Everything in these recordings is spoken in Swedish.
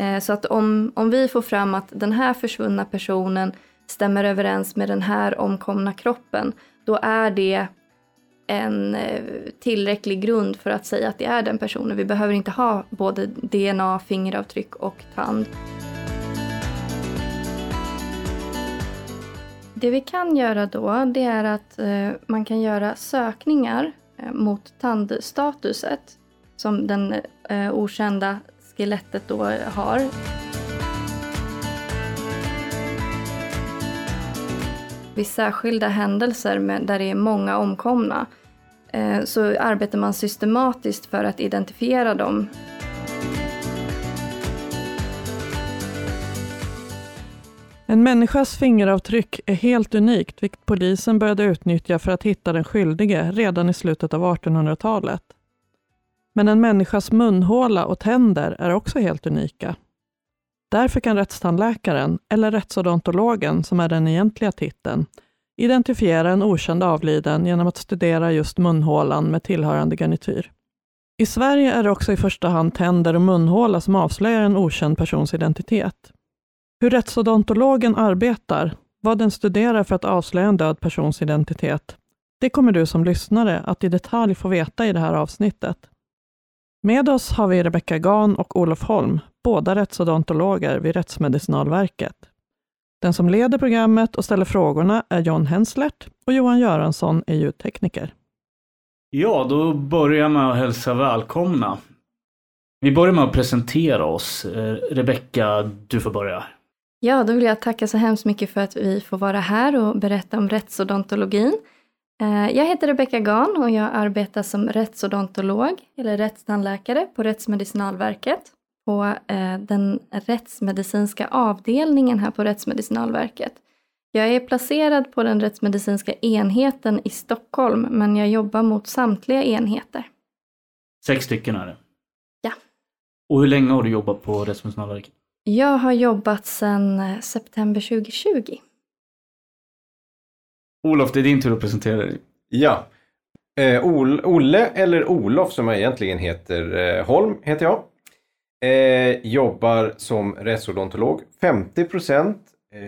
Eh, så att om, om vi får fram att den här försvunna personen stämmer överens med den här omkomna kroppen, då är det en eh, tillräcklig grund för att säga att det är den personen. Vi behöver inte ha både DNA, fingeravtryck och tand. Det vi kan göra då, det är att eh, man kan göra sökningar mot tandstatuset som den okända skelettet då har. Vid särskilda händelser med, där det är många omkomna eh, så arbetar man systematiskt för att identifiera dem. En människas fingeravtryck är helt unikt, vilket polisen började utnyttja för att hitta den skyldige redan i slutet av 1800-talet. Men en människas munhåla och tänder är också helt unika. Därför kan rättstandläkaren, eller rättsodontologen som är den egentliga titeln, identifiera en okänd avliden genom att studera just munhålan med tillhörande garnityr. I Sverige är det också i första hand tänder och munhåla som avslöjar en okänd persons identitet. Hur rättsodontologen arbetar, vad den studerar för att avslöja en död persons identitet, det kommer du som lyssnare att i detalj få veta i det här avsnittet. Med oss har vi Rebecka Gan och Olof Holm, båda rättsodontologer vid Rättsmedicinalverket. Den som leder programmet och ställer frågorna är John Henslert och Johan Göransson är ljudtekniker. Ja, då börjar jag med att hälsa välkomna. Vi börjar med att presentera oss. Eh, Rebecka, du får börja. Ja, då vill jag tacka så hemskt mycket för att vi får vara här och berätta om rättsodontologin. Eh, jag heter Rebecka Gan och jag arbetar som rättsodontolog eller rättstandläkare på Rättsmedicinalverket på eh, den rättsmedicinska avdelningen här på Rättsmedicinalverket. Jag är placerad på den rättsmedicinska enheten i Stockholm men jag jobbar mot samtliga enheter. Sex stycken är det. Ja. Och hur länge har du jobbat på Rättsmedicinalverket? Jag har jobbat sedan september 2020. Olof, det är din tur att presentera dig. Ja. Eh, Olle, eller Olof som jag egentligen heter, eh, Holm heter jag. Eh, jobbar som rättsodontolog. 50 procent eh,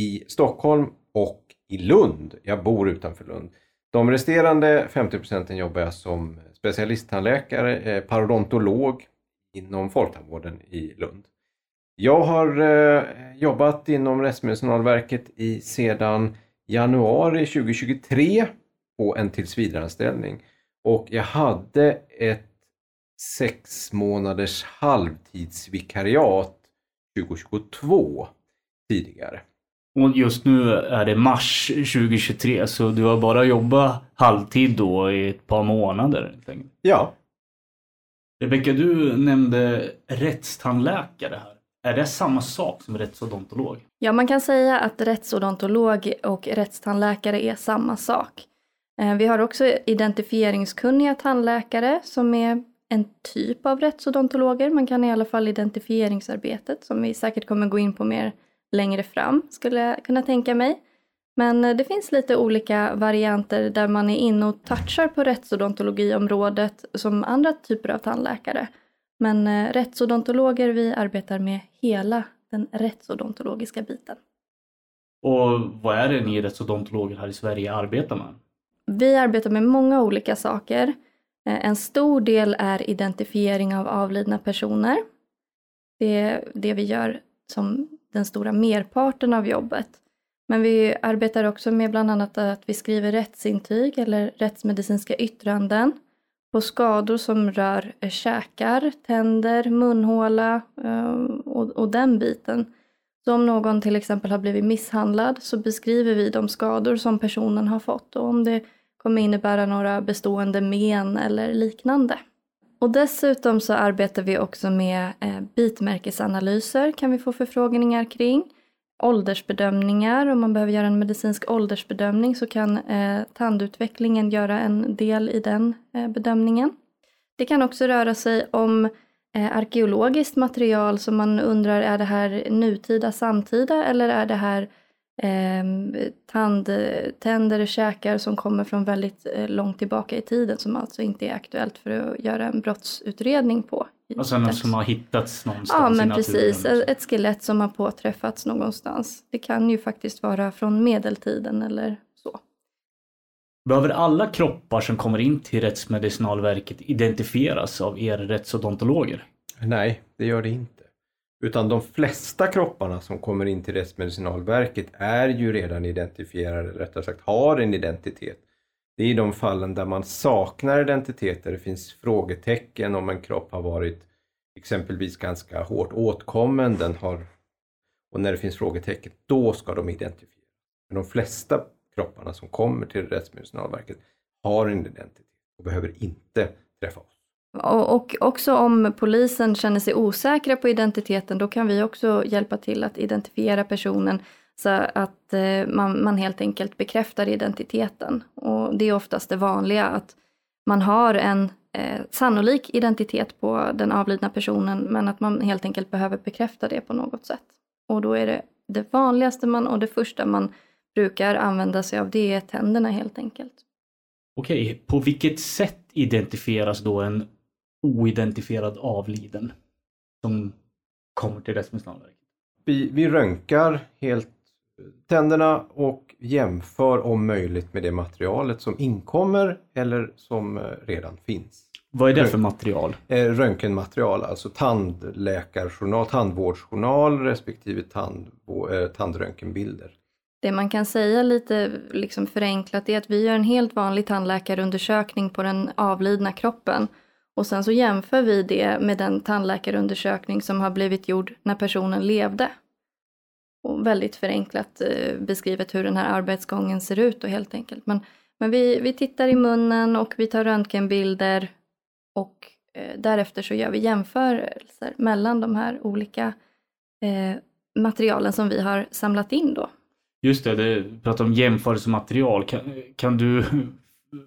i Stockholm och i Lund. Jag bor utanför Lund. De resterande 50 procenten jobbar jag som specialisttandläkare, eh, parodontolog inom folktandvården i Lund. Jag har eh, jobbat inom Rättsmedicinalverket i sedan januari 2023 på en tillsvidareanställning och jag hade ett sex månaders halvtidsvikariat 2022 tidigare. Och just nu är det mars 2023 så du har bara jobbat halvtid då i ett par månader. Ja. Rebecka, du nämnde rättstandläkare här. Är det samma sak som rättsodontolog? Ja, man kan säga att rättsodontolog och rättstandläkare är samma sak. Eh, vi har också identifieringskunniga tandläkare som är en typ av rättsodontologer. Man kan i alla fall identifieringsarbetet som vi säkert kommer gå in på mer längre fram skulle jag kunna tänka mig. Men eh, det finns lite olika varianter där man är inne och touchar på rättsodontologiområdet som andra typer av tandläkare. Men eh, rättsodontologer, vi arbetar med hela den rättsodontologiska biten. Och vad är det ni rättsodontologer här i Sverige arbetar med? Vi arbetar med många olika saker. Eh, en stor del är identifiering av avlidna personer. Det är det vi gör som den stora merparten av jobbet. Men vi arbetar också med bland annat att vi skriver rättsintyg eller rättsmedicinska yttranden på skador som rör eh, käkar, tänder, munhåla ehm, och, och den biten. Så om någon till exempel har blivit misshandlad så beskriver vi de skador som personen har fått och om det kommer innebära några bestående men eller liknande. Och dessutom så arbetar vi också med eh, bitmärkesanalyser kan vi få förfrågningar kring åldersbedömningar. Om man behöver göra en medicinsk åldersbedömning så kan eh, tandutvecklingen göra en del i den eh, bedömningen. Det kan också röra sig om eh, arkeologiskt material som man undrar är det här nutida, samtida eller är det här eh, tand, tänder käkar som kommer från väldigt eh, långt tillbaka i tiden som alltså inte är aktuellt för att göra en brottsutredning på Alltså något som har hittats någonstans Ja, i men naturen. precis. Ett skelett som har påträffats någonstans. Det kan ju faktiskt vara från medeltiden eller så. Behöver alla kroppar som kommer in till Rättsmedicinalverket identifieras av er rättsodontologer? Nej, det gör det inte. Utan de flesta kropparna som kommer in till Rättsmedicinalverket är ju redan identifierade, eller rättare sagt har en identitet. Det är i de fallen där man saknar identitet, där det finns frågetecken om en kropp har varit exempelvis ganska hårt åtkommen, den har, och när det finns frågetecken, då ska de identifieras. Men de flesta kropparna som kommer till Rättsmedicinalverket har en identitet och behöver inte träffa oss. Och, och också om polisen känner sig osäkra på identiteten, då kan vi också hjälpa till att identifiera personen så att eh, man, man helt enkelt bekräftar identiteten. Och det är oftast det vanliga, att man har en eh, sannolik identitet på den avlidna personen, men att man helt enkelt behöver bekräfta det på något sätt. Och då är det det vanligaste man och det första man brukar använda sig av, det är tänderna helt enkelt. Okej, på vilket sätt identifieras då en oidentifierad avliden som kommer till Rättsmedicinalverket? Vi, vi röntgar helt tänderna och jämför om möjligt med det materialet som inkommer eller som eh, redan finns. Vad är det för material? Eh, Röntgenmaterial, alltså tandläkarjournal, tandvårdsjournal respektive tandvå- eh, tandröntgenbilder. Det man kan säga lite liksom förenklat är att vi gör en helt vanlig tandläkarundersökning på den avlidna kroppen och sen så jämför vi det med den tandläkarundersökning som har blivit gjord när personen levde. Och väldigt förenklat eh, beskrivet hur den här arbetsgången ser ut och helt enkelt. Men, men vi, vi tittar i munnen och vi tar röntgenbilder och eh, därefter så gör vi jämförelser mellan de här olika eh, materialen som vi har samlat in då. Just det, du pratar om jämförelsematerial. Kan, kan du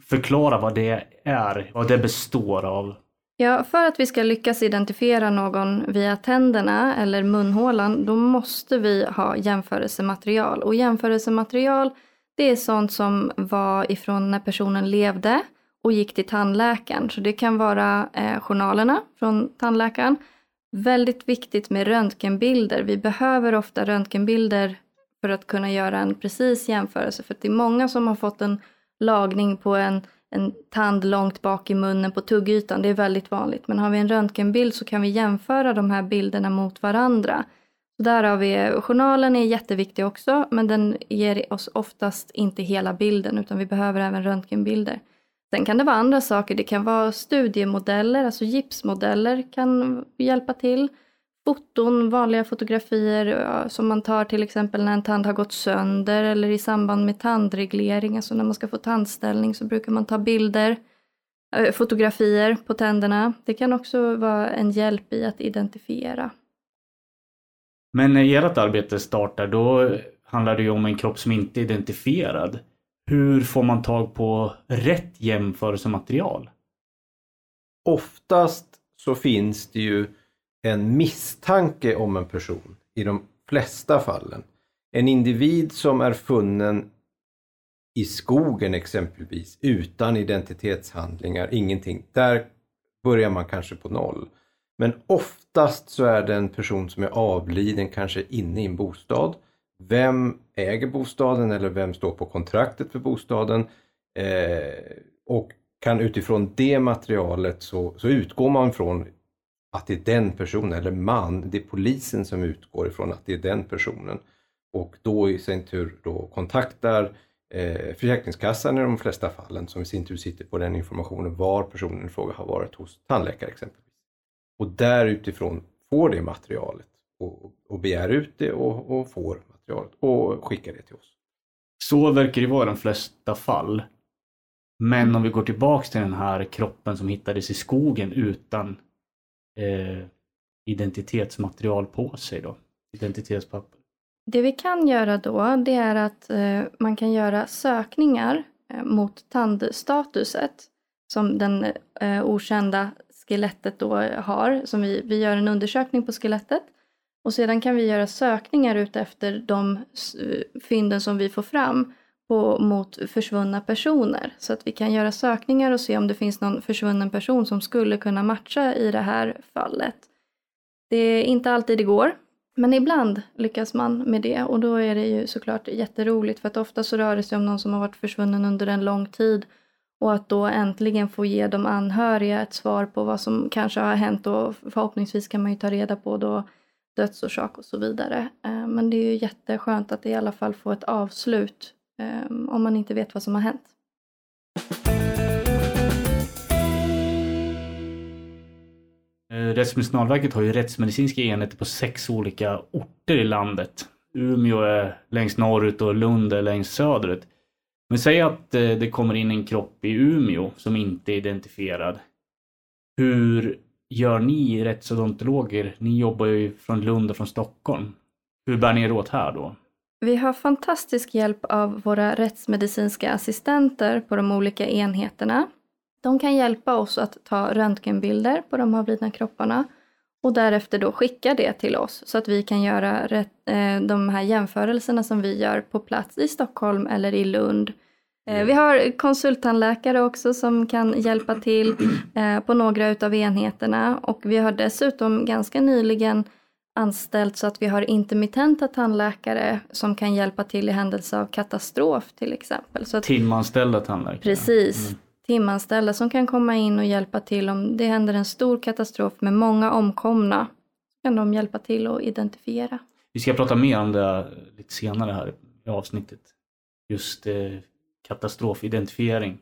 förklara vad det är? Vad det består av? Ja, för att vi ska lyckas identifiera någon via tänderna eller munhålan, då måste vi ha jämförelsematerial. Och jämförelsematerial, det är sånt som var ifrån när personen levde och gick till tandläkaren. Så det kan vara eh, journalerna från tandläkaren. Väldigt viktigt med röntgenbilder. Vi behöver ofta röntgenbilder för att kunna göra en precis jämförelse. För det är många som har fått en lagning på en, en tand långt bak i munnen på tuggytan. Det är väldigt vanligt. Men har vi en röntgenbild så kan vi jämföra de här bilderna mot varandra. Så där har vi, journalen är jätteviktig också, men den ger oss oftast inte hela bilden, utan vi behöver även röntgenbilder. Sen kan det vara andra saker, det kan vara studiemodeller, alltså gipsmodeller kan hjälpa till. Foton, vanliga fotografier ja, som man tar till exempel när en tand har gått sönder eller i samband med tandreglering, alltså när man ska få tandställning så brukar man ta bilder, eh, fotografier på tänderna. Det kan också vara en hjälp i att identifiera. Men när ert arbete startar, då handlar det ju om en kropp som inte är identifierad. Hur får man tag på rätt jämförelsematerial? Oftast så finns det ju en misstanke om en person i de flesta fallen. En individ som är funnen i skogen exempelvis utan identitetshandlingar, ingenting. Där börjar man kanske på noll. Men oftast så är det en person som är avliden kanske inne i en bostad. Vem äger bostaden eller vem står på kontraktet för bostaden? Eh, och kan utifrån det materialet så, så utgår man från att det är den personen, eller man, det är polisen som utgår ifrån att det är den personen. Och då i sin tur då kontaktar eh, Försäkringskassan i de flesta fallen som i sin tur sitter på den informationen var personen i fråga har varit hos tandläkare exempelvis. Och där utifrån får det materialet och, och begär ut det och, och får materialet och skickar det till oss. Så verkar det vara i de flesta fall. Men om vi går tillbaks till den här kroppen som hittades i skogen utan eh, identitetsmaterial på sig då. Identitetspapper. Det vi kan göra då, det är att eh, man kan göra sökningar eh, mot tandstatuset som den eh, okända skelettet då har. Som vi, vi gör en undersökning på skelettet och sedan kan vi göra sökningar ut efter de fynden som vi får fram på, mot försvunna personer. Så att vi kan göra sökningar och se om det finns någon försvunnen person som skulle kunna matcha i det här fallet. Det är inte alltid det går, men ibland lyckas man med det och då är det ju såklart jätteroligt för att ofta så rör det sig om någon som har varit försvunnen under en lång tid och att då äntligen få ge de anhöriga ett svar på vad som kanske har hänt och förhoppningsvis kan man ju ta reda på då dödsorsak och så vidare. Eh, men det är ju jätteskönt att i alla fall få ett avslut Ehm, om man inte vet vad som har hänt. Eh, Rättsmedicinalverket har ju rättsmedicinska enheter på sex olika orter i landet. Umeå är längst norrut och Lund är längst söderut. Men säg att eh, det kommer in en kropp i Umeå som inte är identifierad. Hur gör ni rättsodontologer? Ni jobbar ju från Lund och från Stockholm. Hur bär ni er åt här då? Vi har fantastisk hjälp av våra rättsmedicinska assistenter på de olika enheterna. De kan hjälpa oss att ta röntgenbilder på de avlidna kropparna och därefter då skicka det till oss så att vi kan göra rätt, eh, de här jämförelserna som vi gör på plats i Stockholm eller i Lund. Eh, vi har konsulttandläkare också som kan hjälpa till eh, på några utav enheterna och vi har dessutom ganska nyligen anställt så att vi har intermittenta tandläkare som kan hjälpa till i händelse av katastrof till exempel. Så att, Timanställda tandläkare? Precis. Mm. Timanställda som kan komma in och hjälpa till om det händer en stor katastrof med många omkomna. kan de hjälpa till att identifiera. Vi ska prata mer om det lite senare här i avsnittet. Just eh, katastrofidentifiering.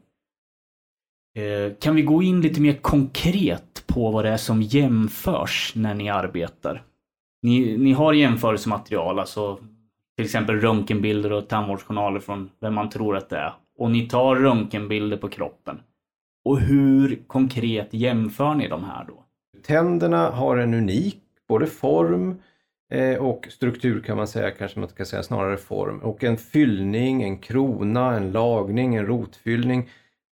Eh, kan vi gå in lite mer konkret på vad det är som jämförs när ni arbetar? Ni, ni har jämförelsematerial, alltså till exempel röntgenbilder och tandvårdsjournaler från vem man tror att det är. Och ni tar röntgenbilder på kroppen. Och hur konkret jämför ni de här då? Tänderna har en unik både form eh, och struktur kan man säga, kanske man ska säga snarare form. Och en fyllning, en krona, en lagning, en rotfyllning.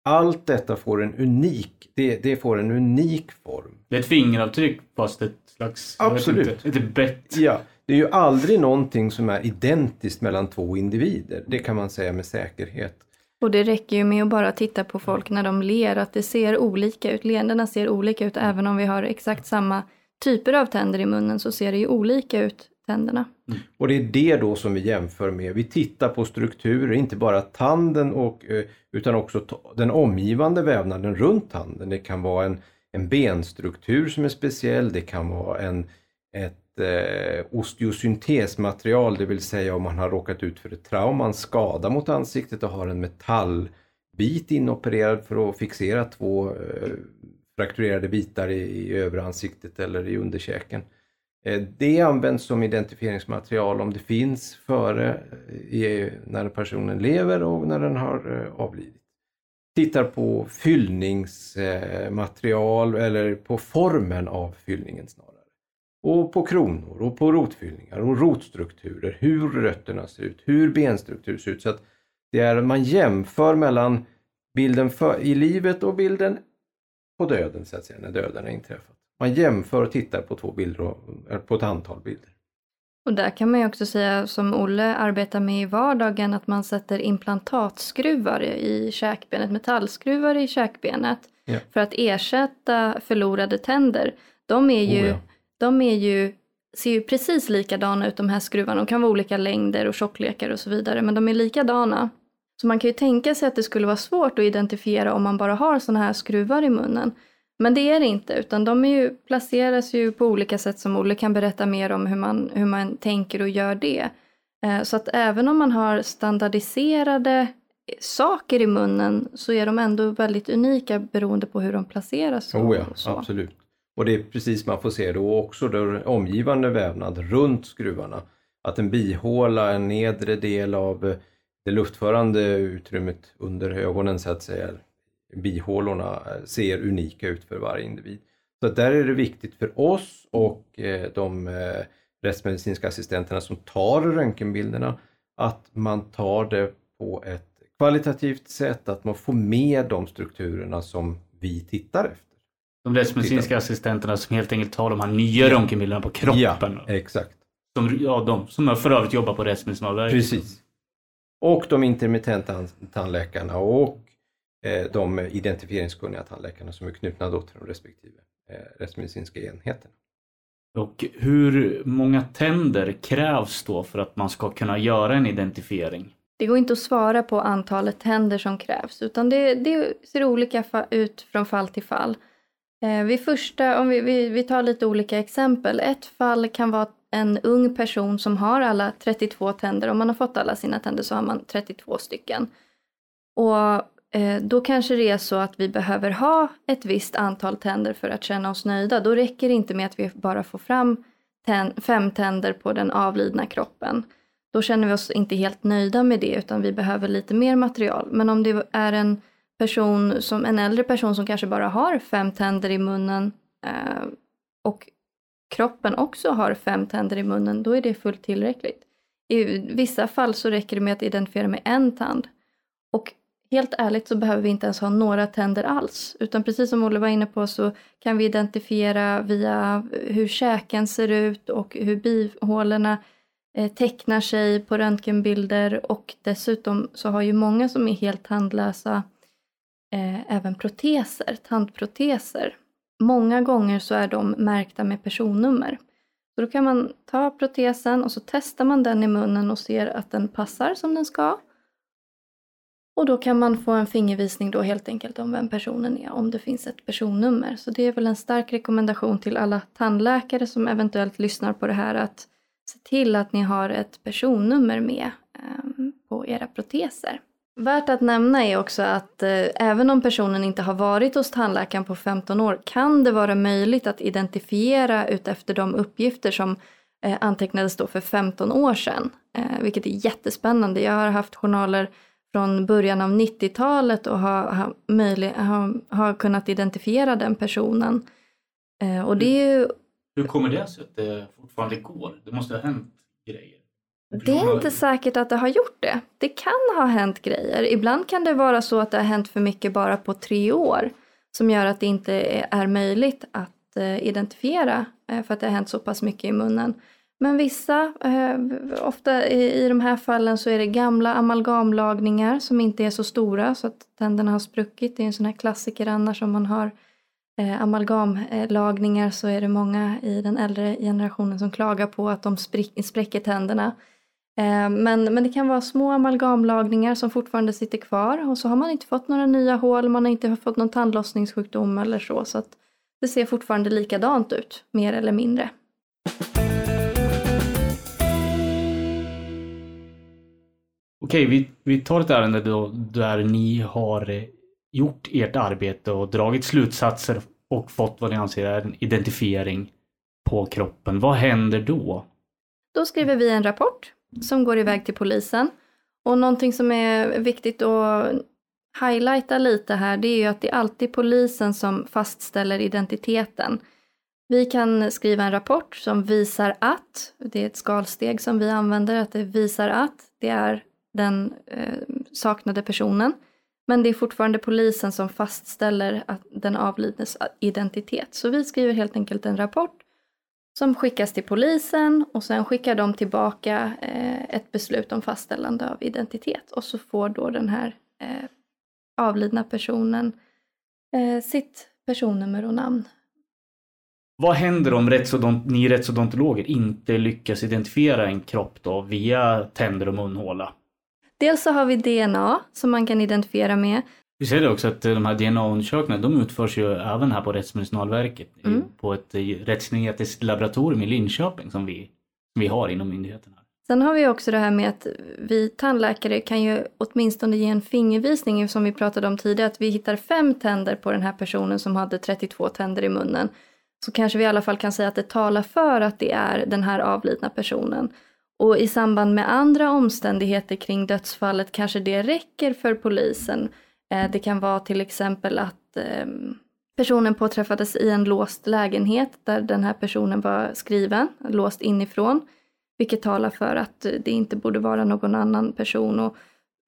Allt detta får en unik, det, det får en unik form. Det är ett fingeravtryck fast ett slags... Absolut. Inte, ett bett. Ja, det är ju aldrig någonting som är identiskt mellan två individer. Det kan man säga med säkerhet. Och det räcker ju med att bara titta på folk när de ler, att det ser olika ut. Leendena ser olika ut, även om vi har exakt samma typer av tänder i munnen så ser det ju olika ut, tänderna. Mm. Och det är det då som vi jämför med. Vi tittar på strukturer, inte bara tanden och, eh, utan också den omgivande vävnaden runt tanden. Det kan vara en, en benstruktur som är speciell, det kan vara en, ett eh, osteosyntesmaterial, det vill säga om man har råkat ut för ett trauma, en skada mot ansiktet och har en metallbit inopererad för att fixera två eh, frakturerade bitar i, i övre ansiktet eller i underkäken. Eh, det används som identifieringsmaterial om det finns före eh, när personen lever och när den har eh, avlidit. Tittar på fyllningsmaterial eller på formen av fyllningen snarare. Och på kronor och på rotfyllningar och rotstrukturer, hur rötterna ser ut, hur benstruktur ser ut. Så att det är, man jämför mellan bilden för, i livet och bilden på döden, så att säga, när döden har inträffat. Man jämför och tittar på två bilder, och, eller på ett antal bilder. Och där kan man ju också säga som Olle arbetar med i vardagen att man sätter implantatskruvar i käkbenet, metallskruvar i käkbenet Ja. för att ersätta förlorade tänder. De är ju, Oh ja. de är ju, ser ju precis likadana ut de här skruvarna. De kan vara olika längder och tjocklekar och så vidare men de är likadana. Så man kan ju tänka sig att det skulle vara svårt att identifiera om man bara har sådana här skruvar i munnen. Men det är det inte, utan de är ju, placeras ju på olika sätt som Olle kan berätta mer om hur man, hur man tänker och gör det. Eh, Så att även om man har standardiserade saker i munnen så är de ändå väldigt unika beroende på hur de placeras. Oh ja, absolut. Och det är precis man får se då också då omgivande vävnad runt skruvarna. Att en bihåla, en nedre del av eh, det luftförande utrymmet under ögonen så att säga, bihålorna eh, ser unika ut för varje individ. Så där är det viktigt för oss och eh, de eh, rättsmedicinska assistenterna som tar röntgenbilderna att man tar det på ett kvalitativt sätt, att man får med de strukturerna som vi tittar efter. De rättsmedicinska assistenterna som helt enkelt tar de här nya röntgenbilderna på kroppen. Ja, exakt. Som, ja, de som för övrigt jobbar på Rättsmedicinalverket. Precis. och de intermittenta tandläkarna och de identifieringskunniga tandläkarna som är knutna då till de respektive eh, rättsmedicinska enheterna. Och hur många tänder krävs då för att man ska kunna göra en identifiering? Det går inte att svara på antalet tänder som krävs utan det, det ser olika ut från fall till fall. Eh, vid första, om vi, vi, vi tar lite olika exempel. Ett fall kan vara en ung person som har alla 32 tänder. Om man har fått alla sina tänder så har man 32 stycken. Och eh, Eh, då kanske det är så att vi behöver ha ett visst antal tänder för att känna oss nöjda. Då räcker det inte med att vi bara får fram fem tänder på den avlidna kroppen. Då känner vi oss inte helt nöjda med det utan vi behöver lite mer material. Men om det är en person som en äldre person som kanske bara har fem tänder i munnen eh, och kroppen också har fem tänder i munnen, då är det fullt tillräckligt. I vissa fall så räcker det med att identifiera med en tand. Och helt ärligt så behöver vi inte ens ha några tänder alls. Utan precis som Olle var inne på så kan vi identifiera via hur käken ser ut och hur bihålorna eh, tecknar sig på röntgenbilder. Och dessutom så har ju många som är helt tandlösa eh, även proteser, tandproteser. Många gånger så är de märkta med personnummer. Så då kan man ta protesen och så testar man den i munnen och ser att den passar som den ska. Och då kan man få en fingervisning då helt enkelt om vem personen är, om det finns ett personnummer. Så det är väl en stark rekommendation till alla tandläkare som eventuellt lyssnar på det här att se till att ni har ett personnummer med eh, på era proteser. Värt att nämna är också att eh, även om personen inte har varit hos tandläkaren på 15 år kan det vara möjligt att identifiera utefter de uppgifter som eh, antecknades då för 15 år sedan. Eh, vilket är jättespännande. Jag har haft journaler från början av 90-talet och har, har, möjlig, har, har kunnat identifiera den personen. Eh, och det är ju... Hur kommer det sig att det fortfarande går? Det måste ha hänt grejer. Det är inte säkert att det har gjort det. Det kan ha hänt grejer. Ibland kan det vara så att det har hänt för mycket bara på tre år som gör att det inte är möjligt att eh, identifiera eh, för att det har hänt så pass mycket i munnen. Men vissa, eh, ofta i de här fallen så är det gamla amalgamlagningar som inte är så stora så att tänderna har spruckit. Det är en sån här klassiker annars om man har eh, amalgamlagningar så är det många i den äldre generationen som klagar på att de spräcker tänderna. Eh, men, men det kan vara små amalgamlagningar som fortfarande sitter kvar och så har man inte fått några nya hål, man har inte fått någon tandlossningssjukdom eller så. Så att det ser fortfarande likadant ut, mer eller mindre. Okej, vi, vi tar ett ärende då, där ni har eh, gjort ert arbete och dragit slutsatser och fått vad ni anser är en identifiering på kroppen. Vad händer då? Då skriver vi en rapport som går iväg till polisen. Och någonting som är viktigt att highlighta lite här det är ju att det är alltid polisen som fastställer identiteten. Vi kan skriva en rapport som visar att, det är ett skalsteg som vi använder, att det visar att det är den eh, saknade personen. Men det är fortfarande polisen som fastställer att den avlidnes identitet. Så vi skriver helt enkelt en rapport som skickas till polisen och sen skickar de tillbaka eh, ett beslut om fastställande av identitet och så får då den här eh, avlidna personen eh, sitt personnummer och namn. Vad händer om rättsodont ni rättsodontologer inte lyckas identifiera en kropp då via tänder och munhåla? Dels så har vi DNA som man kan identifiera med. Vi ser det också att de här DNA-undersökningarna de utförs ju även här på Rättsmedicinalverket mm. på ett rättsgenetiskt laboratorium i Linköping som vi, som vi har inom myndigheten. Sen har vi också det här med att vi tandläkare kan ju åtminstone ge en fingervisning som vi pratade om tidigare att vi hittar fem tänder på den här personen som hade 32 tänder i munnen. Så kanske vi i alla fall kan säga att det talar för att det är den här avlidna personen. Och i samband med andra omständigheter kring dödsfallet kanske det räcker för polisen eh, det kan vara till exempel att ehm, personen påträffades i en låst lägenhet där den här personen var skriven, låst inifrån. Vilket talar för att eh, det inte borde vara någon annan person. Och,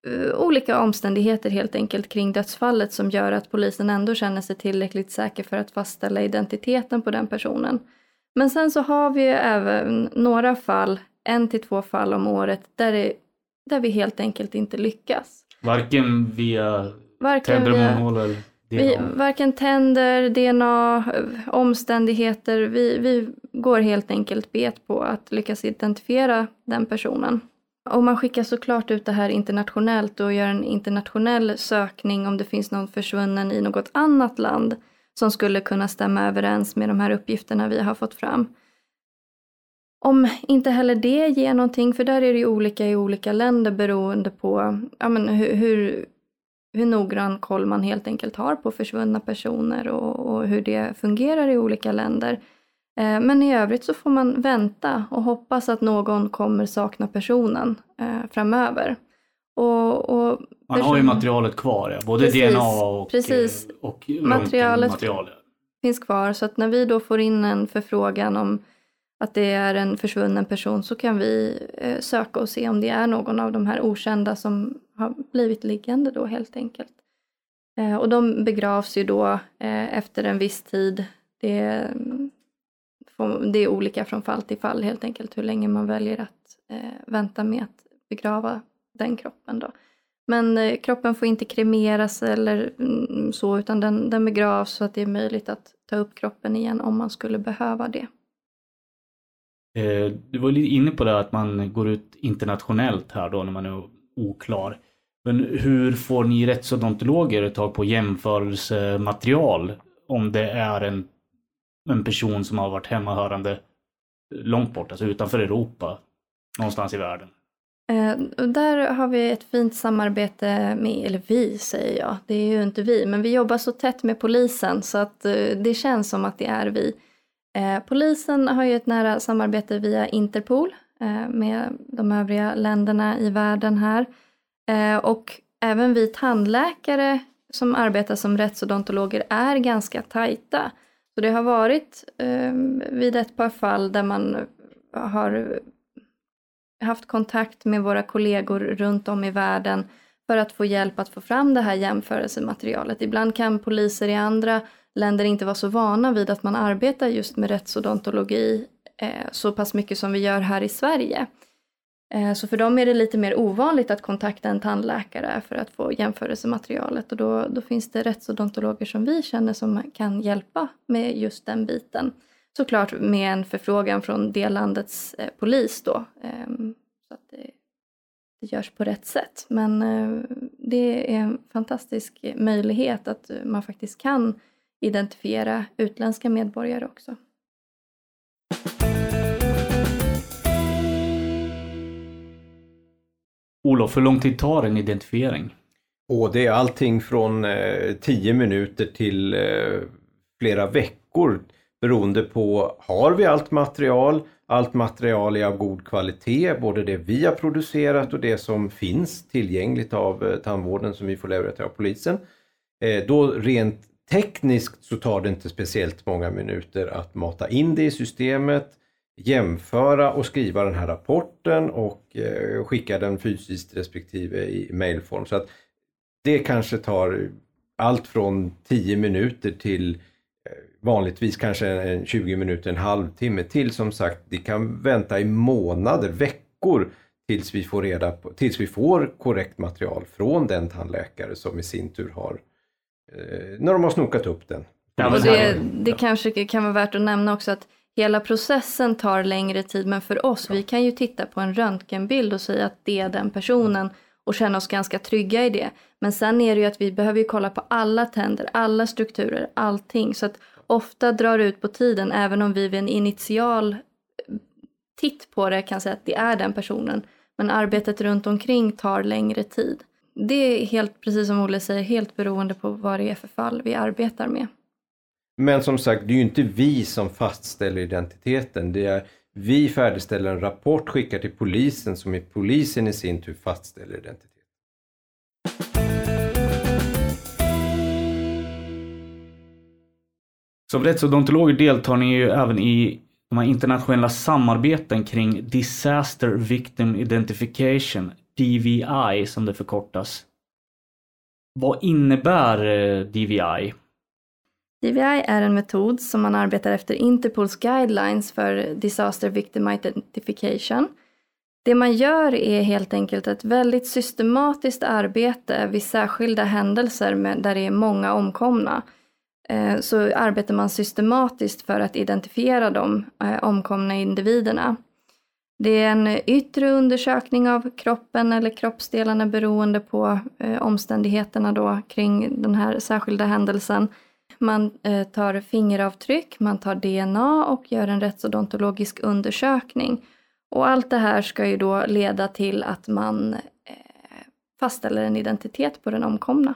eh, olika omständigheter helt enkelt kring dödsfallet som gör att polisen ändå känner sig tillräckligt säker för att fastställa identiteten på den personen. Men sen så har vi ju även några fall, en till två fall om året, där det där vi helt enkelt inte lyckas. Varken via Varken tänder, munhålor eller Vi, DNA. varken tänder, DNA, omständigheter. Vi, vi går helt enkelt bet på att lyckas identifiera den personen. Och man skickar såklart ut det här internationellt och gör en internationell sökning om det finns någon försvunnen i något annat land som skulle kunna stämma överens med de här uppgifterna vi har fått fram. Om inte heller det ger någonting, för där är det ju olika i olika länder beroende på ja, men hur, hur, hur noggrann koll man helt enkelt har på försvunna personer och, och hur det fungerar i olika länder. Eh, men i övrigt så får man vänta och hoppas att någon kommer sakna personen eh, framöver. Och, och Man har ju person- materialet kvar, ja. både Precis, DNA och, precis. eh, och Materialet- röntgenmaterial. finns kvar. Så att när vi då får in en förfrågan om att det är en försvunnen person så kan vi eh, söka och se om det är någon av de här okända som har blivit liggande då helt enkelt. Eh, och de begravs ju då eh, efter en viss tid. Det, mm, det är olika från fall till fall helt enkelt hur länge man väljer att vänta med att begrava den kroppen då. Men kroppen får inte kremeras eller mm, så utan den, den begravs så att det är möjligt att ta upp kroppen igen om man skulle behöva det. Eh, du var lite inne på det att man går ut internationellt här då när man är oklar. Men hur får ni rättsodontologer tag på jämförelsematerial om det är en, en person som har varit hemmahörande långt bort, alltså utanför Europa, någonstans i världen? Eh, och där har vi ett fint samarbete med, eller vi säger jag, det är ju inte vi, men vi jobbar så tätt med polisen så att eh, det känns som att det är vi. Eh, polisen har ju ett nära samarbete via Interpol eh, med de övriga länderna i världen här. Eh, och även vi tandläkare som arbetar som rättsodontologer är ganska tajta. Så det har varit ehm, vid ett par fall där man har haft kontakt med våra kollegor runt om i världen för att få hjälp att få fram det här jämförelsematerialet. Ibland kan poliser i andra länder inte vara så vana vid att man arbetar just med rättsodontologi eh, så pass mycket som vi gör här i Sverige. Eh, så för dem är det lite mer ovanligt att kontakta en tandläkare för att få jämförelsematerialet och då, då finns det rättsodontologer som vi känner som kan hjälpa med just den biten. Såklart med en förfrågan från det landets eh, polis då. Ehm, så att det, det görs på rätt sätt. Men eh, det är en fantastisk möjlighet att eh, man faktiskt kan identifiera utländska medborgare också. Olof, hur lång tid tar en identifiering? Och det är allting från eh, 10 minuter till eh, flera veckor beroende på har vi allt material? Allt material är av god kvalitet, både det vi har producerat och det som finns tillgängligt av eh, tandvården som vi får leverera av polisen. Eh, då rent tekniskt så tar det inte speciellt många minuter att mata in det i systemet, jämföra och skriva den här rapporten och eh, skicka den fysiskt respektive i mailform. Så att det kanske tar allt från 10 minuter till vanligtvis kanske en 20 minuter, en halvtimme till som sagt, det kan vänta i månader, veckor tills vi får reda på, tills vi får korrekt material från den tandläkare som i sin tur har, eh, när de har snokat upp den. Ja, Och det, det kanske kan vara värt att nämna också att hela processen tar längre tid men för oss, vi kan ju titta på en röntgenbild och säga att det är den personen och känna oss ganska trygga i det. Men sen är det ju att vi behöver ju kolla på alla tänder, alla strukturer, allting. Så att ofta drar det ut på tiden även om vi vid en initial eh, titt på det kan säga att det är den personen. Men arbetet runt omkring tar längre tid. Det är helt, precis som Olle säger, helt beroende på vad det är för fall vi arbetar med. Men som sagt, det är ju inte vi som fastställer identiteten. Det är vi färdigställer en rapport, skickar till polisen som i polisen i sin tur fastställer identiteten. Som rättsodontologer deltar ni ju även i de här internationella samarbeten kring Disaster Victim Identification, DVI som det förkortas. Vad innebär eh, DVI? DVI är en metod som man arbetar efter Interpols guidelines för Disaster Victim Identification. Det man gör är helt enkelt ett väldigt systematiskt arbete vid särskilda händelser med, där det är många omkomna. Eh, så arbetar man systematiskt för att identifiera de eh, omkomna individerna. Det är en yttre undersökning av kroppen eller kroppsdelarna beroende på eh, omständigheterna då kring den här särskilda händelsen. Man tar fingeravtryck, man tar DNA och gör en rättsodontologisk undersökning. Och allt det här ska ju då leda till att man fastställer en identitet på den omkomna.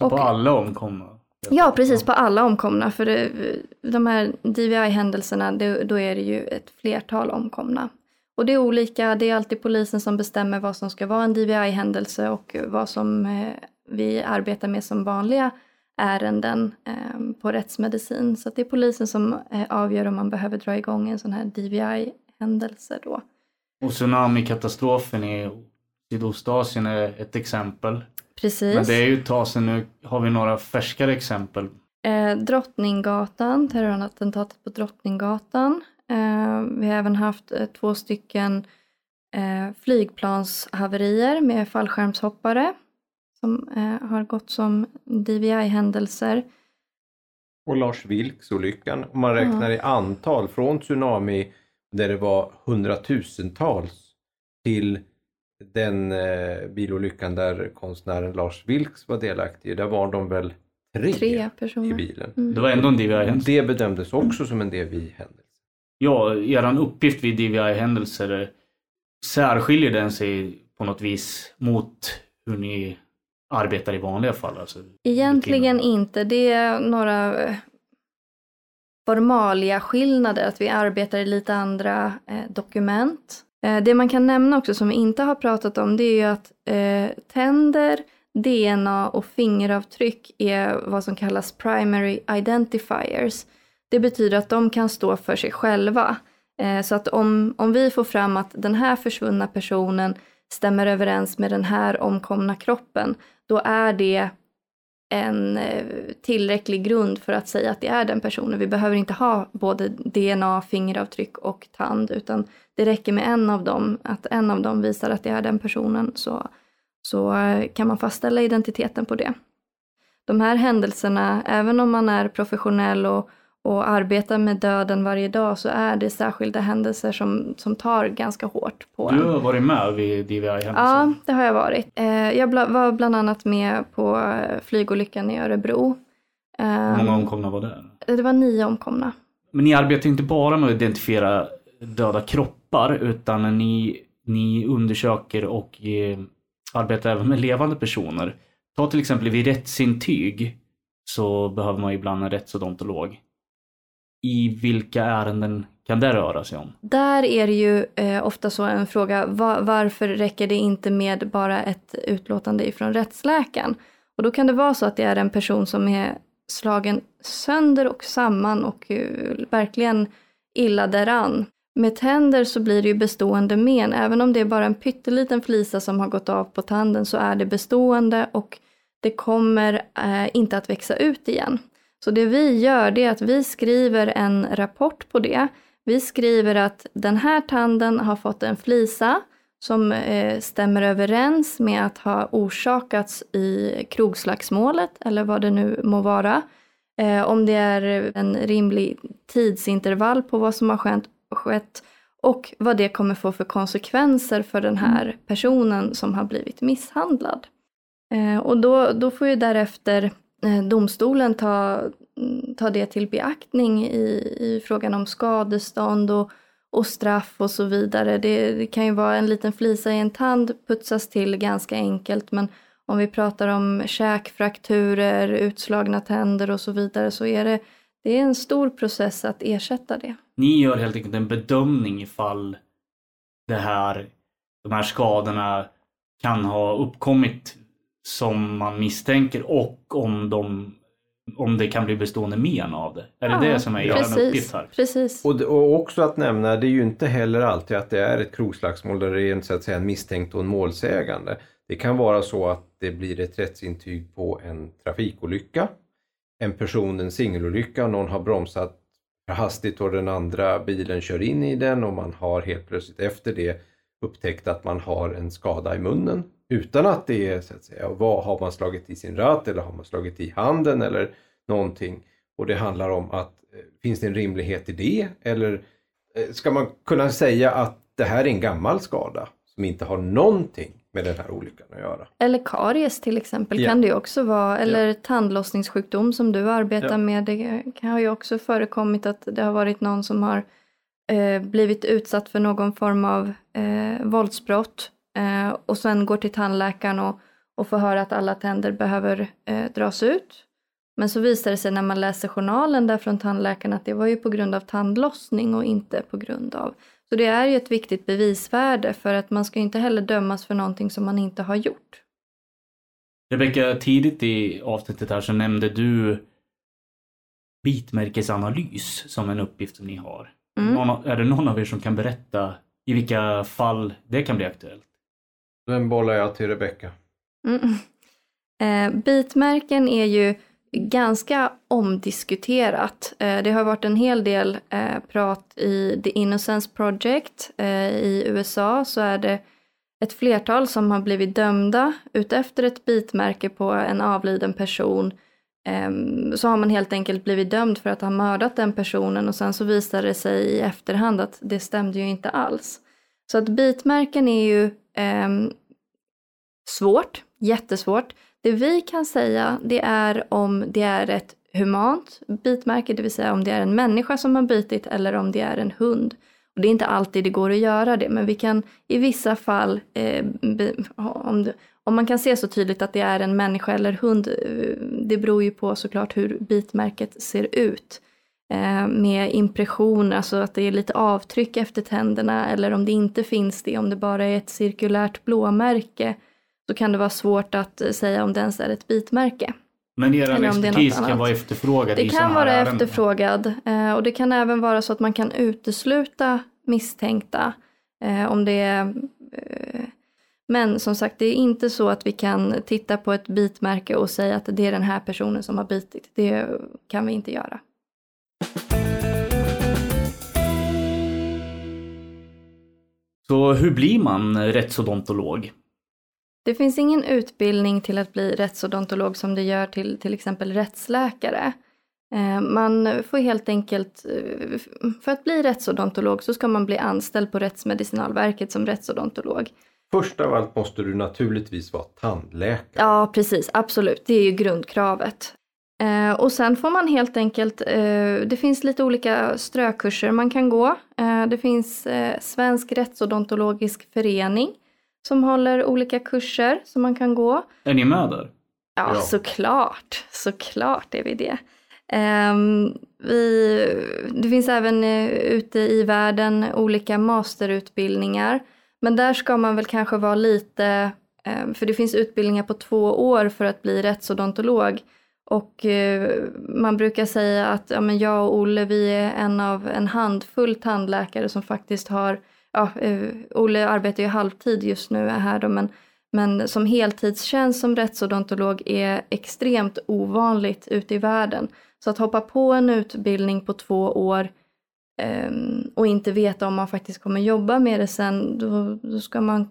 Och, på alla omkomna? Ja, precis på alla omkomna. För det, de här DVI-händelserna, då är det ju ett flertal omkomna. Och det är olika, det är alltid polisen som bestämmer vad som ska vara en DVI-händelse och vad som eh, vi arbetar med som vanliga ärenden eh, på rättsmedicin. Så det är polisen som eh, avgör om man behöver dra igång en sån här DVI-händelse då. Och tsunamikatastrofen i Sydostasien är ett exempel. Precis. Men det är ju ett tag sedan nu. Har vi några färskare exempel? Eh, Drottninggatan, terrorattentatet på Drottninggatan. Eh, vi har även haft eh, två stycken eh, flygplanshaverier med fallskärmshoppare som eh, har gått som DVI-händelser. Och Lars Vilks-olyckan, om man räknar i antal från tsunami där det var hundratusentals till den eh, bilolyckan där konstnären Lars Vilks var delaktig där var de väl tre, tre personer. i bilen. Mm. Det var ändå en DVI-händelse. Det bedömdes också som en DVI-händelse. Ja, er uppgift vid DVI-händelser, särskiljer den sig på något vis mot hur ni arbetar i vanliga fall? Alltså, Egentligen inte. Det är några eh, formalia skillnader, att vi arbetar i lite andra eh, dokument. Eh, det man kan nämna också som vi inte har pratat om det är ju att eh, tänder, DNA och fingeravtryck är vad som kallas primary identifiers. Det betyder att de kan stå för sig själva. Eh, så att om, om vi får fram att den här försvunna personen stämmer överens med den här omkomna kroppen, då är det en eh, tillräcklig grund för att säga att det är den personen. Vi behöver inte ha både DNA, fingeravtryck och tand utan det räcker med en av dem, att en av dem visar att det är den personen så, så eh, kan man fastställa identiteten på det. De här händelserna, även om man är professionell och och arbetar med döden varje dag så är det särskilda händelser som, som tar ganska hårt på Du har varit med vid DVI-händelser? Ja, det har jag varit. Eh, jag var bland annat med på eh, flygolyckan i Örebro. Hur många omkomna var det? Det var nio omkomna. Men ni arbetar inte bara med att identifiera döda kroppar utan ni, ni undersöker och eh, arbetar även med levande personer. Ta till exempel vid rättsintyg så behöver man ibland en rättsodontolog i vilka ärenden kan det röra sig om? Där är det ju eh, ofta så en fråga, var, varför räcker det inte med bara ett utlåtande ifrån rättsläkaren? Och då kan det vara så att det är en person som är slagen sönder och samman och uh, verkligen illa däran. Med tänder så blir det ju bestående men, även om det är bara en pytteliten flisa som har gått av på tanden så är det bestående och det kommer eh, inte att växa ut igen. Så det vi gör det är att vi skriver en rapport på det. Vi skriver att den här tanden har fått en flisa som eh, stämmer överens med att ha orsakats i krogslagsmålet eller vad det nu må vara. Eh, om det är en rimlig tidsintervall på vad som har skett, skett och vad det kommer få för konsekvenser för den här personen som har blivit misshandlad. Eh, och då, då får ju därefter Eh, domstolen ta, mm, ta det till beaktning i, i frågan om skadestånd och, och straff och så vidare. Det, det, kan ju vara en liten flisa i en tand putsas till ganska enkelt men om vi pratar om käkfrakturer, utslagna tänder och så vidare så är det, det är en stor process att ersätta det. Ni gör helt enkelt en bedömning ifall det här, de här skadorna kan ha uppkommit som man misstänker och om, de, om det kan bli bestående men av det. Är det ja, det som är er uppgift här? Precis. Och, och också att nämna, det är ju inte heller alltid att det är ett krogslagsmål där det är en, så att säga, en misstänkt och en målsägande. Det kan vara så att det blir ett rättsintyg på en trafikolycka, en person, en singelolycka, någon har bromsat för hastigt och den andra bilen kör in i den och man har helt plötsligt efter det upptäckt att man har en skada i munnen utan att det är så att säga, vad har man slagit i sin ratt eller har man slagit i handen eller någonting. Och det handlar om att eh, finns det en rimlighet i det eller eh, ska man kunna säga att det här är en gammal skada som inte har någonting med den här olyckan att göra. Eller karies till exempel Ja. kan det ju också vara. Eller tandlossningssjukdom som du arbetar Ja. med. Det kan- har ju också förekommit att det har varit någon som har eh, blivit utsatt för någon form av eh, våldsbrott eh, och sen går till tandläkaren och, och får höra att alla tänder behöver eh, dras ut. Men så visar det sig när man läser journalen där från tandläkaren att det var ju på grund av tandlossning och inte på grund av så det är ju ett viktigt bevisvärde för att man ska inte heller dömas för någonting som man inte har gjort. Rebecka, tidigt i avsnittet här så nämnde du bitmärkesanalys som en uppgift som ni har. Mm. Någon, är det någon av er som kan berätta i vilka fall det kan bli aktuellt? Den bollar jag till Rebecka. Mm. Eh, bitmärken är ju ganska omdiskuterat. Eh, det har varit en hel del eh, prat i The Innocence Project eh, i USA så är det ett flertal som har blivit dömda utefter ett bitmärke på en avliden person. Ehm, så har man helt enkelt blivit dömd för att ha mördat den personen och sen så visar det sig i efterhand att det stämde ju inte alls. Så att bitmärken är ju eh, svårt, jättesvårt. Det vi kan säga det är om det är ett humant bitmärke, det vill säga om det är en människa som har bitit eller om det är en hund. Och det är inte alltid det går att göra det, men vi kan i vissa fall, eh, om, det, om man kan se så tydligt att det är en människa eller hund, eh, det beror ju på såklart hur bitmärket ser ut. Eh, med impression, alltså att det är lite avtryck efter tänderna eller om det inte finns det, om det bara är ett cirkulärt blåmärke så kan det vara svårt att eh, säga om det ens är ett bitmärke. Men er expertis kan annat. vara efterfrågad Det kan vara ärenden. efterfrågad eh, och det kan även vara så att man kan utesluta misstänkta om det är men som sagt, det är inte så att vi kan titta på ett bitmärke och säga att det är den här personen som har bitit. Det kan vi inte göra. Så hur blir man rättsodontolog? Det finns ingen utbildning till att bli rättsodontolog som det gör till till exempel rättsläkare. Eh, Man får helt enkelt, eh, för att bli rättsodontolog så ska man bli anställd på Rättsmedicinalverket som rättsodontolog. Först av allt måste du naturligtvis vara tandläkare. Ja, precis, absolut. Det är ju grundkravet. Eh, och sen får man helt enkelt, eh, det finns lite olika strökurser man kan gå. Eh, det finns eh, Svensk rättsodontologisk förening som håller olika kurser som man kan gå. Är ni med där? Ja, Ja. såklart. Såklart är vi det. Ehm, vi, det finns även eh, ute i världen olika masterutbildningar. Men där ska man väl kanske vara lite, eh, för det finns utbildningar på två år för att bli rättsodontolog. Och eh, man brukar säga att ja, men jag och Olle vi är en av en handfull tandläkare som faktiskt har, ja, eh, Olle arbetar ju halvtid just nu här då, men men som heltidstjänst som rättsodontolog är extremt ovanligt ute i världen. Så att hoppa på en utbildning på två år eh, och inte veta om man faktiskt kommer jobba med det sen, då, då ska man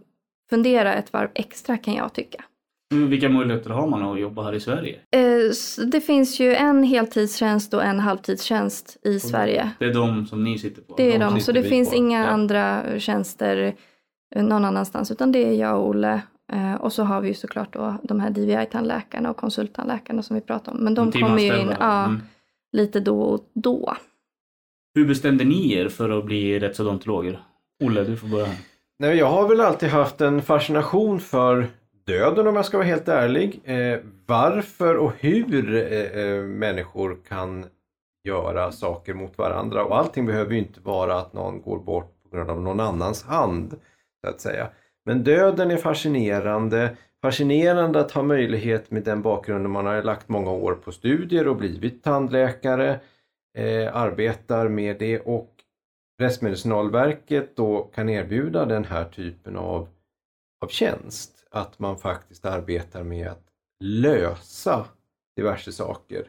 fundera ett varv extra kan jag tycka. Mm, Vilka möjligheter har man att jobba här i Sverige? Eh, det finns ju en heltidstjänst och en halvtidstjänst i Sverige. Det är de som ni sitter på? Det är de de, så det finns på, inga ja. andra tjänster eh, någon annanstans utan det är jag och Olle. Eh, och så har vi ju såklart då de här DVI-tandläkarna och konsulttandläkarna som vi pratar om. Men de kommer ju in ja, Mm. lite då och då. Hur bestämde ni er för att bli rättsodontologer? Olle, du får börja. Nej, jag har väl alltid haft en fascination för döden om jag ska vara helt ärlig. Eh, varför och hur eh, eh, människor kan göra saker mot varandra och allting behöver ju inte vara att någon går bort på grund av någon annans hand. så att säga. Men döden är fascinerande. Fascinerande att ha möjlighet med den bakgrunden man har lagt många år på studier och blivit tandläkare. Eh, arbetar med det och Rättsmedicinalverket då kan erbjuda den här typen av, av tjänst. Att man faktiskt arbetar med att lösa diverse saker.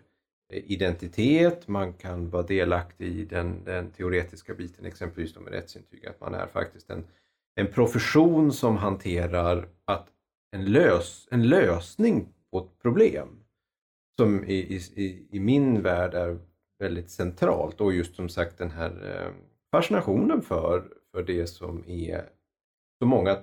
Identitet, man kan vara delaktig i den, den teoretiska biten, exempelvis med rättsintyg, att man är faktiskt en, en profession som hanterar att en, lös, en lösning på ett problem som i, i, i min värld är väldigt centralt och just som sagt den här eh, fascinationen för, för det som är så många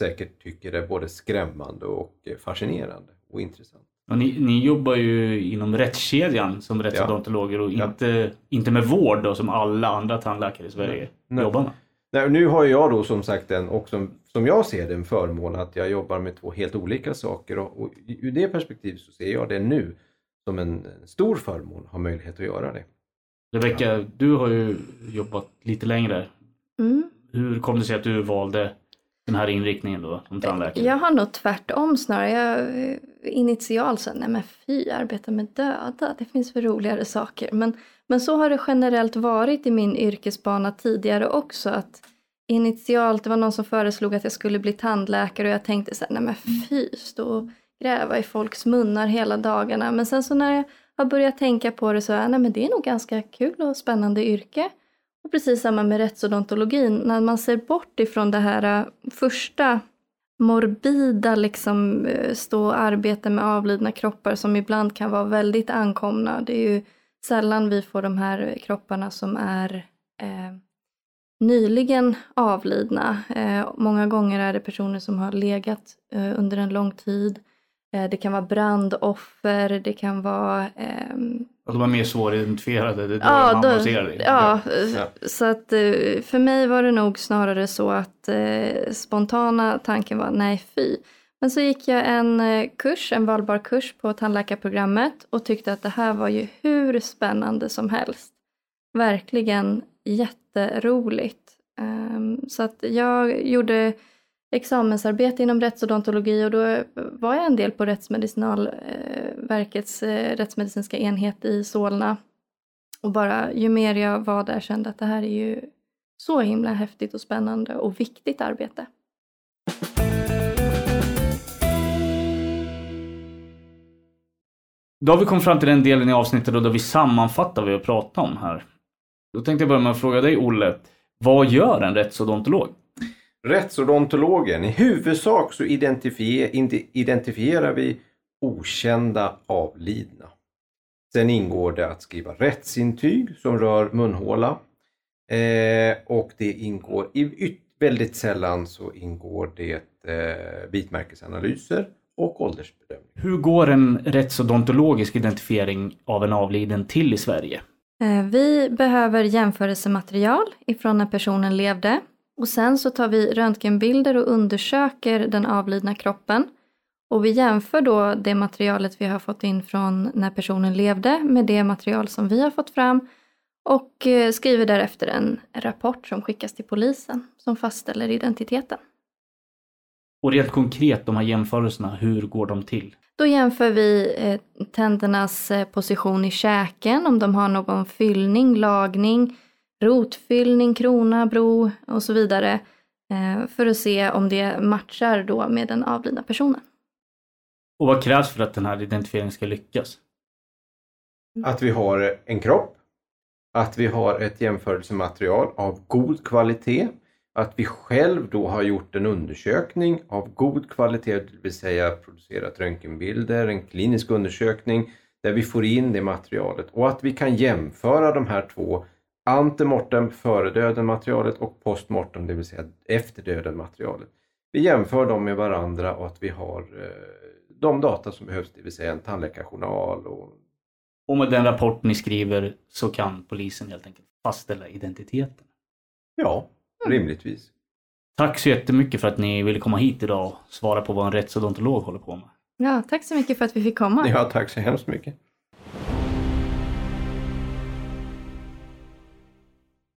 säkert tycker är både skrämmande och fascinerande och intressant. Och ni, ni jobbar ju inom rättskedjan som rättsodontologer och inte, ja. inte med vård då, som alla andra tandläkare i Sverige Nej. jobbar med. Nej, nu har jag då som sagt en, och som, som jag ser det, en förmån att jag jobbar med två helt olika saker och, och ur det perspektivet så ser jag det nu som en stor förmån att ha möjlighet att göra det. Rebecka, du har ju jobbat lite längre. Mm. Hur kom det sig att du valde den här inriktningen då som tandläkare? Jag har nog tvärtom snarare. Jag eh, initialt så nej men fy, arbeta med döda, det finns för roligare saker. Men, men så har det generellt varit i min yrkesbana tidigare också. att Initialt, det var någon som föreslog att jag skulle bli tandläkare och jag tänkte så här, nej men fy, stå och gräva i folks munnar hela dagarna. Men sen så när jag har börjat tänka på det så nej men det är nog ganska kul och spännande yrke. Och precis samma med rättsodontologin, när man ser bort ifrån det här äh, första morbida, liksom äh, stå och arbeta med avlidna kroppar som ibland kan vara väldigt ankomna. Det är ju sällan vi får de här kropparna som är eh, nyligen avlidna. Eh, många gånger är det personer som har legat eh, under en lång tid. Eh, det kan vara brandoffer, det kan vara... Ehm... Och de är mer svåridentifierade, det är då ja, man då, ser det. Ja, ja, så att eh, för mig var det nog snarare så att eh, spontana tanken var nej fy. Men så gick jag en eh, kurs, en valbar kurs på tandläkarprogrammet och tyckte att det här var ju hur spännande som helst. Verkligen jätteroligt. Um, så att jag gjorde examensarbete inom rättsodontologi och då var jag en del på Rättsmedicinalverkets eh, rättsmedicinska enhet i Solna. Och bara ju mer jag var där kände att det här är ju så himla häftigt och spännande och viktigt arbete. Då har vi kommit fram till den delen i avsnittet då vi sammanfattar vad vi har pratat om här. Då tänkte jag börja med att fråga dig Olle, vad gör en rättsodontolog? Rättsodontologen, i huvudsak så identifier, identifierar vi okända avlidna. Sen ingår det att skriva rättsintyg som rör munhåla. Eh, och det ingår, i, väldigt sällan så ingår det eh, bitmärkesanalyser och åldersbedömning. Hur går en rättsodontologisk identifiering av en avliden till i Sverige? Eh, vi behöver jämförelsematerial ifrån när personen levde och sen så tar vi röntgenbilder och undersöker den avlidna kroppen. Och vi jämför då det materialet vi har fått in från när personen levde med det material som vi har fått fram och eh, skriver därefter en rapport som skickas till polisen som fastställer identiteten. Och rent konkret, de här jämförelserna, hur går de till? Då jämför vi eh, tändernas eh, position i käken, om de har någon fyllning, lagning, rotfyllning, krona, bro och så vidare. För att se om det matchar då med den avlidna personen. Och vad krävs för att den här identifieringen ska lyckas? Att vi har en kropp, att vi har ett jämförelsematerial av god kvalitet, att vi själv då har gjort en undersökning av god kvalitet, det vill säga producerat röntgenbilder, en klinisk undersökning där vi får in det materialet och att vi kan jämföra de här två antemortem, före döden materialet och postmortem, det vill säga efter döden materialet. Vi jämför dem med varandra och att vi har eh, de data som behövs, det vill säga en tandläkarjournal. Och... och med den rapport ni skriver så kan polisen helt enkelt fastställa identiteten? Ja, rimligtvis. Tack så jättemycket för att ni ville komma hit idag och svara på vad en rättsodontolog håller på med. Ja, tack så mycket för att vi fick komma. Ja, tack så hemskt mycket.